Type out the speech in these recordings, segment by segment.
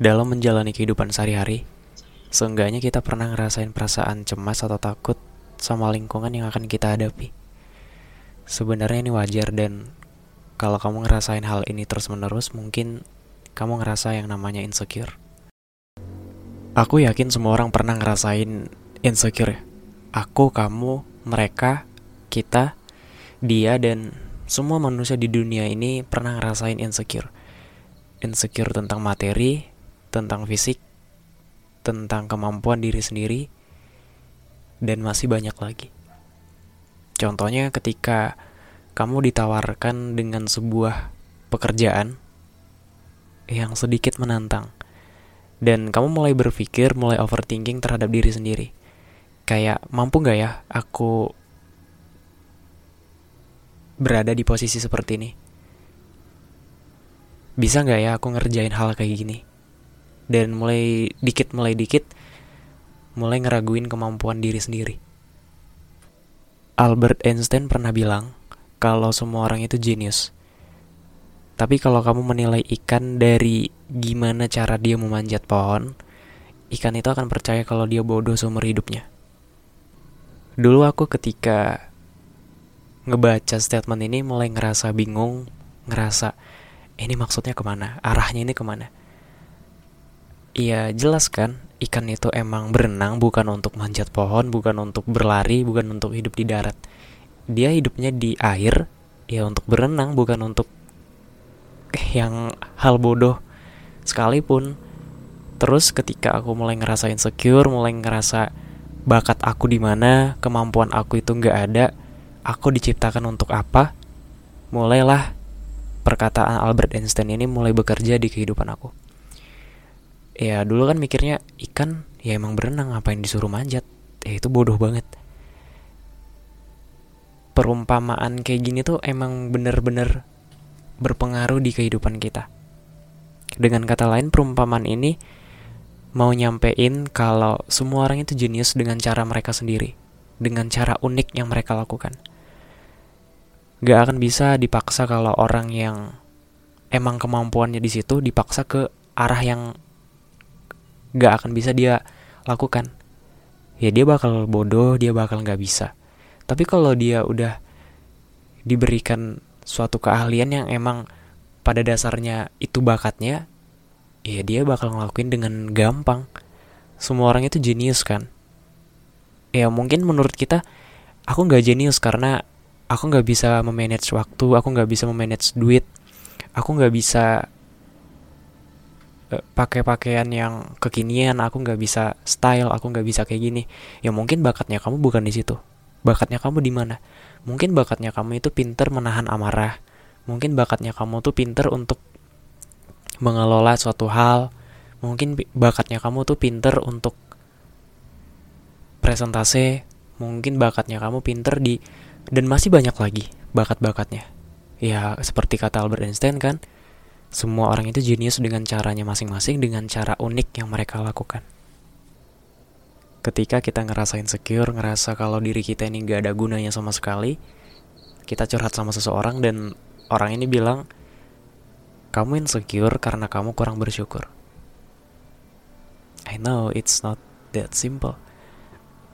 Dalam menjalani kehidupan sehari-hari, seenggaknya kita pernah ngerasain perasaan cemas atau takut sama lingkungan yang akan kita hadapi. Sebenarnya ini wajar dan kalau kamu ngerasain hal ini terus-menerus, mungkin kamu ngerasa yang namanya insecure. Aku yakin semua orang pernah ngerasain insecure ya. Aku, kamu, mereka, kita, dia, dan semua manusia di dunia ini pernah ngerasain insecure. Insecure tentang materi, tentang fisik, tentang kemampuan diri sendiri, dan masih banyak lagi. Contohnya ketika kamu ditawarkan dengan sebuah pekerjaan yang sedikit menantang, dan kamu mulai berpikir, mulai overthinking terhadap diri sendiri. Kayak, mampu gak ya aku berada di posisi seperti ini? Bisa gak ya aku ngerjain hal kayak gini? Dan mulai dikit mulai dikit mulai ngeraguin kemampuan diri sendiri. Albert Einstein pernah bilang kalau semua orang itu jenius. Tapi kalau kamu menilai ikan dari gimana cara dia memanjat pohon, ikan itu akan percaya kalau dia bodoh seumur hidupnya. Dulu aku ketika ngebaca statement ini mulai ngerasa bingung, ngerasa ini maksudnya ke mana, arahnya ini ke mana. Iya jelas kan, ikan itu emang berenang bukan untuk manjat pohon, bukan untuk berlari, bukan untuk hidup di darat. Dia hidupnya di air, ya untuk berenang, bukan untuk yang hal bodoh sekalipun. Terus ketika aku mulai ngerasa insecure, mulai ngerasa bakat aku di mana, kemampuan aku itu nggak ada, aku diciptakan untuk apa? Mulailah perkataan Albert Einstein ini mulai bekerja di kehidupan aku ya dulu kan mikirnya ikan ya emang berenang apa yang disuruh manjat? Ya itu bodoh banget. Perumpamaan kayak gini tuh emang bener-bener berpengaruh di kehidupan kita. Dengan kata lain perumpamaan ini mau nyampein kalau semua orang itu jenius dengan cara mereka sendiri dengan cara unik yang mereka lakukan. Gak akan bisa dipaksa kalau orang yang emang kemampuannya di situ dipaksa ke arah yang gak akan bisa dia lakukan. Ya dia bakal bodoh dia bakal nggak bisa. Tapi kalau dia udah diberikan suatu keahlian yang emang pada dasarnya itu bakatnya ya dia bakal ngelakuin dengan gampang. Semua orang itu jenius kan? Ya mungkin menurut kita aku nggak jenius karena aku nggak bisa memanage waktu aku nggak bisa memanage duit aku nggak bisa pakai pakaian yang kekinian aku nggak bisa style aku nggak bisa kayak gini. Ya mungkin bakatnya kamu bukan di situ. Bakatnya kamu di mana? Mungkin bakatnya kamu itu pinter menahan amarah. Mungkin bakatnya kamu tuh pinter untuk mengelola suatu hal. Mungkin bakatnya kamu tuh pinter untuk presentase. Mungkin bakatnya kamu pinter di dan masih banyak lagi bakat-bakatnya. Ya seperti kata Albert Einstein kan semua orang itu jenius dengan caranya masing-masing, dengan cara unik yang mereka lakukan. Ketika kita ngerasa insecure, ngerasa kalau diri kita ini gak ada gunanya sama sekali, kita curhat sama seseorang dan orang ini bilang, kamu insecure karena kamu kurang bersyukur. I know it's not that simple.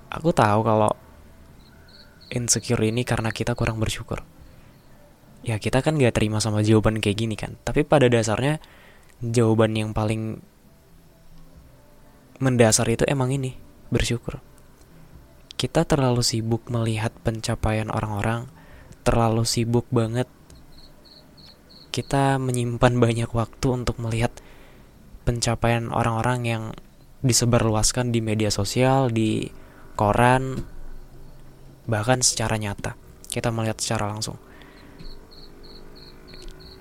Aku tahu kalau insecure ini karena kita kurang bersyukur ya kita kan gak terima sama jawaban kayak gini kan. Tapi pada dasarnya jawaban yang paling mendasar itu emang ini bersyukur. Kita terlalu sibuk melihat pencapaian orang-orang terlalu sibuk banget kita menyimpan banyak waktu untuk melihat pencapaian orang-orang yang disebarluaskan di media sosial, di koran, bahkan secara nyata. Kita melihat secara langsung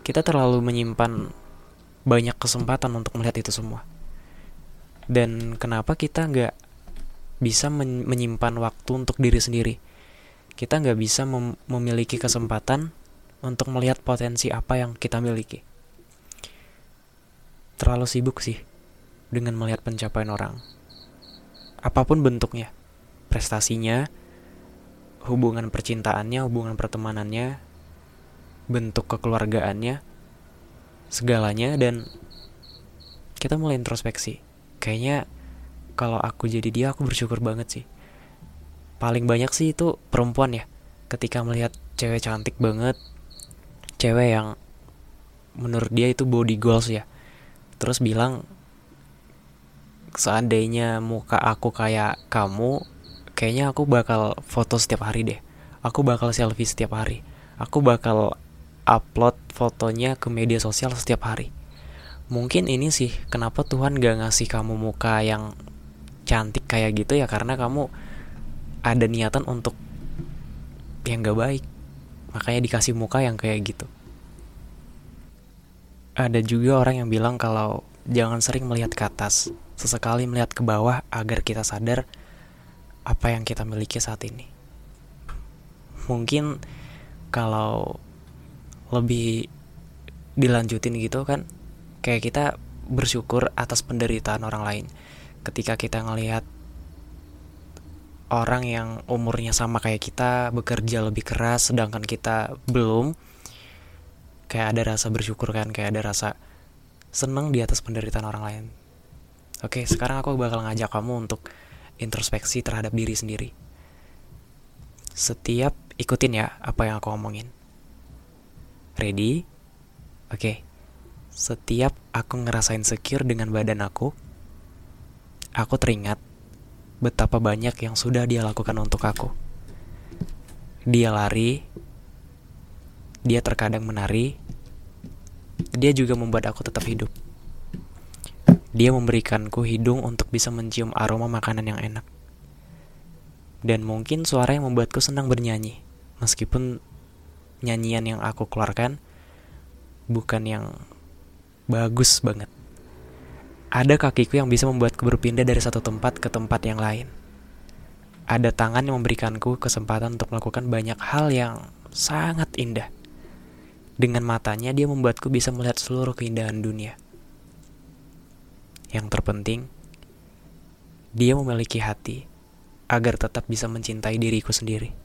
kita terlalu menyimpan banyak kesempatan untuk melihat itu semua. Dan kenapa kita nggak bisa men menyimpan waktu untuk diri sendiri? Kita nggak bisa mem memiliki kesempatan untuk melihat potensi apa yang kita miliki. Terlalu sibuk sih dengan melihat pencapaian orang. Apa pun bentuknya, prestasinya, hubungan percintaannya, hubungan pertemanannya, bentuk kekeluargaannya, segalanya dan kita mulai introspeksi. Kayaknya kalau aku jadi dia aku bersyukur banget sih. Paling banyak sih itu perempuan ya. Ketika melihat cewek cantik banget, cewek yang menurut dia itu body goals ya. Terus bilang seandainya muka aku kayak kamu, kayaknya aku bakal foto setiap hari deh. Aku bakal selfie setiap hari. Aku bakal upload fotonya ke media sosial setiap hari. Mungkin ini sih kenapa Tuhan gak ngasih kamu muka yang cantik kayak gitu ya karena kamu ada niatan untuk yang gak baik. Makanya dikasih muka yang kayak gitu. Ada juga orang yang bilang kalau jangan sering melihat ke atas, sesekali melihat ke bawah agar kita sadar apa yang kita miliki saat ini. Mungkin kalau lebih dilanjutin gitu kan kayak kita bersyukur atas penderitaan orang lain. Ketika kita ngelihat orang yang umurnya sama kayak kita bekerja lebih keras sedangkan kita belum kayak ada rasa bersyukur kan kayak ada rasa seneng di atas penderitaan orang lain. Oke sekarang aku bakal ngajak kamu untuk introspeksi terhadap diri sendiri. Setiap ikutin ya apa yang aku omongin Ready? Oke. Okay. Setiap aku ngerasain secure dengan badan aku, aku teringat betapa banyak yang sudah dia lakukan untuk aku. Dia lari, dia terkadang menari, dia juga membuat aku tetap hidup. Dia memberikanku hidung untuk bisa mencium aroma makanan yang enak. Dan mungkin suara yang membuatku senang bernyanyi, meskipun nyanyian yang aku keluarkan bukan yang bagus banget. Ada kakiku yang bisa membuatku berpindah dari satu tempat ke tempat yang lain. Ada tangan yang memberikanku kesempatan untuk melakukan banyak hal yang sangat indah. Dengan matanya dia membuatku bisa melihat seluruh keindahan dunia. Yang terpenting, dia memiliki hati agar tetap bisa mencintai diriku sendiri.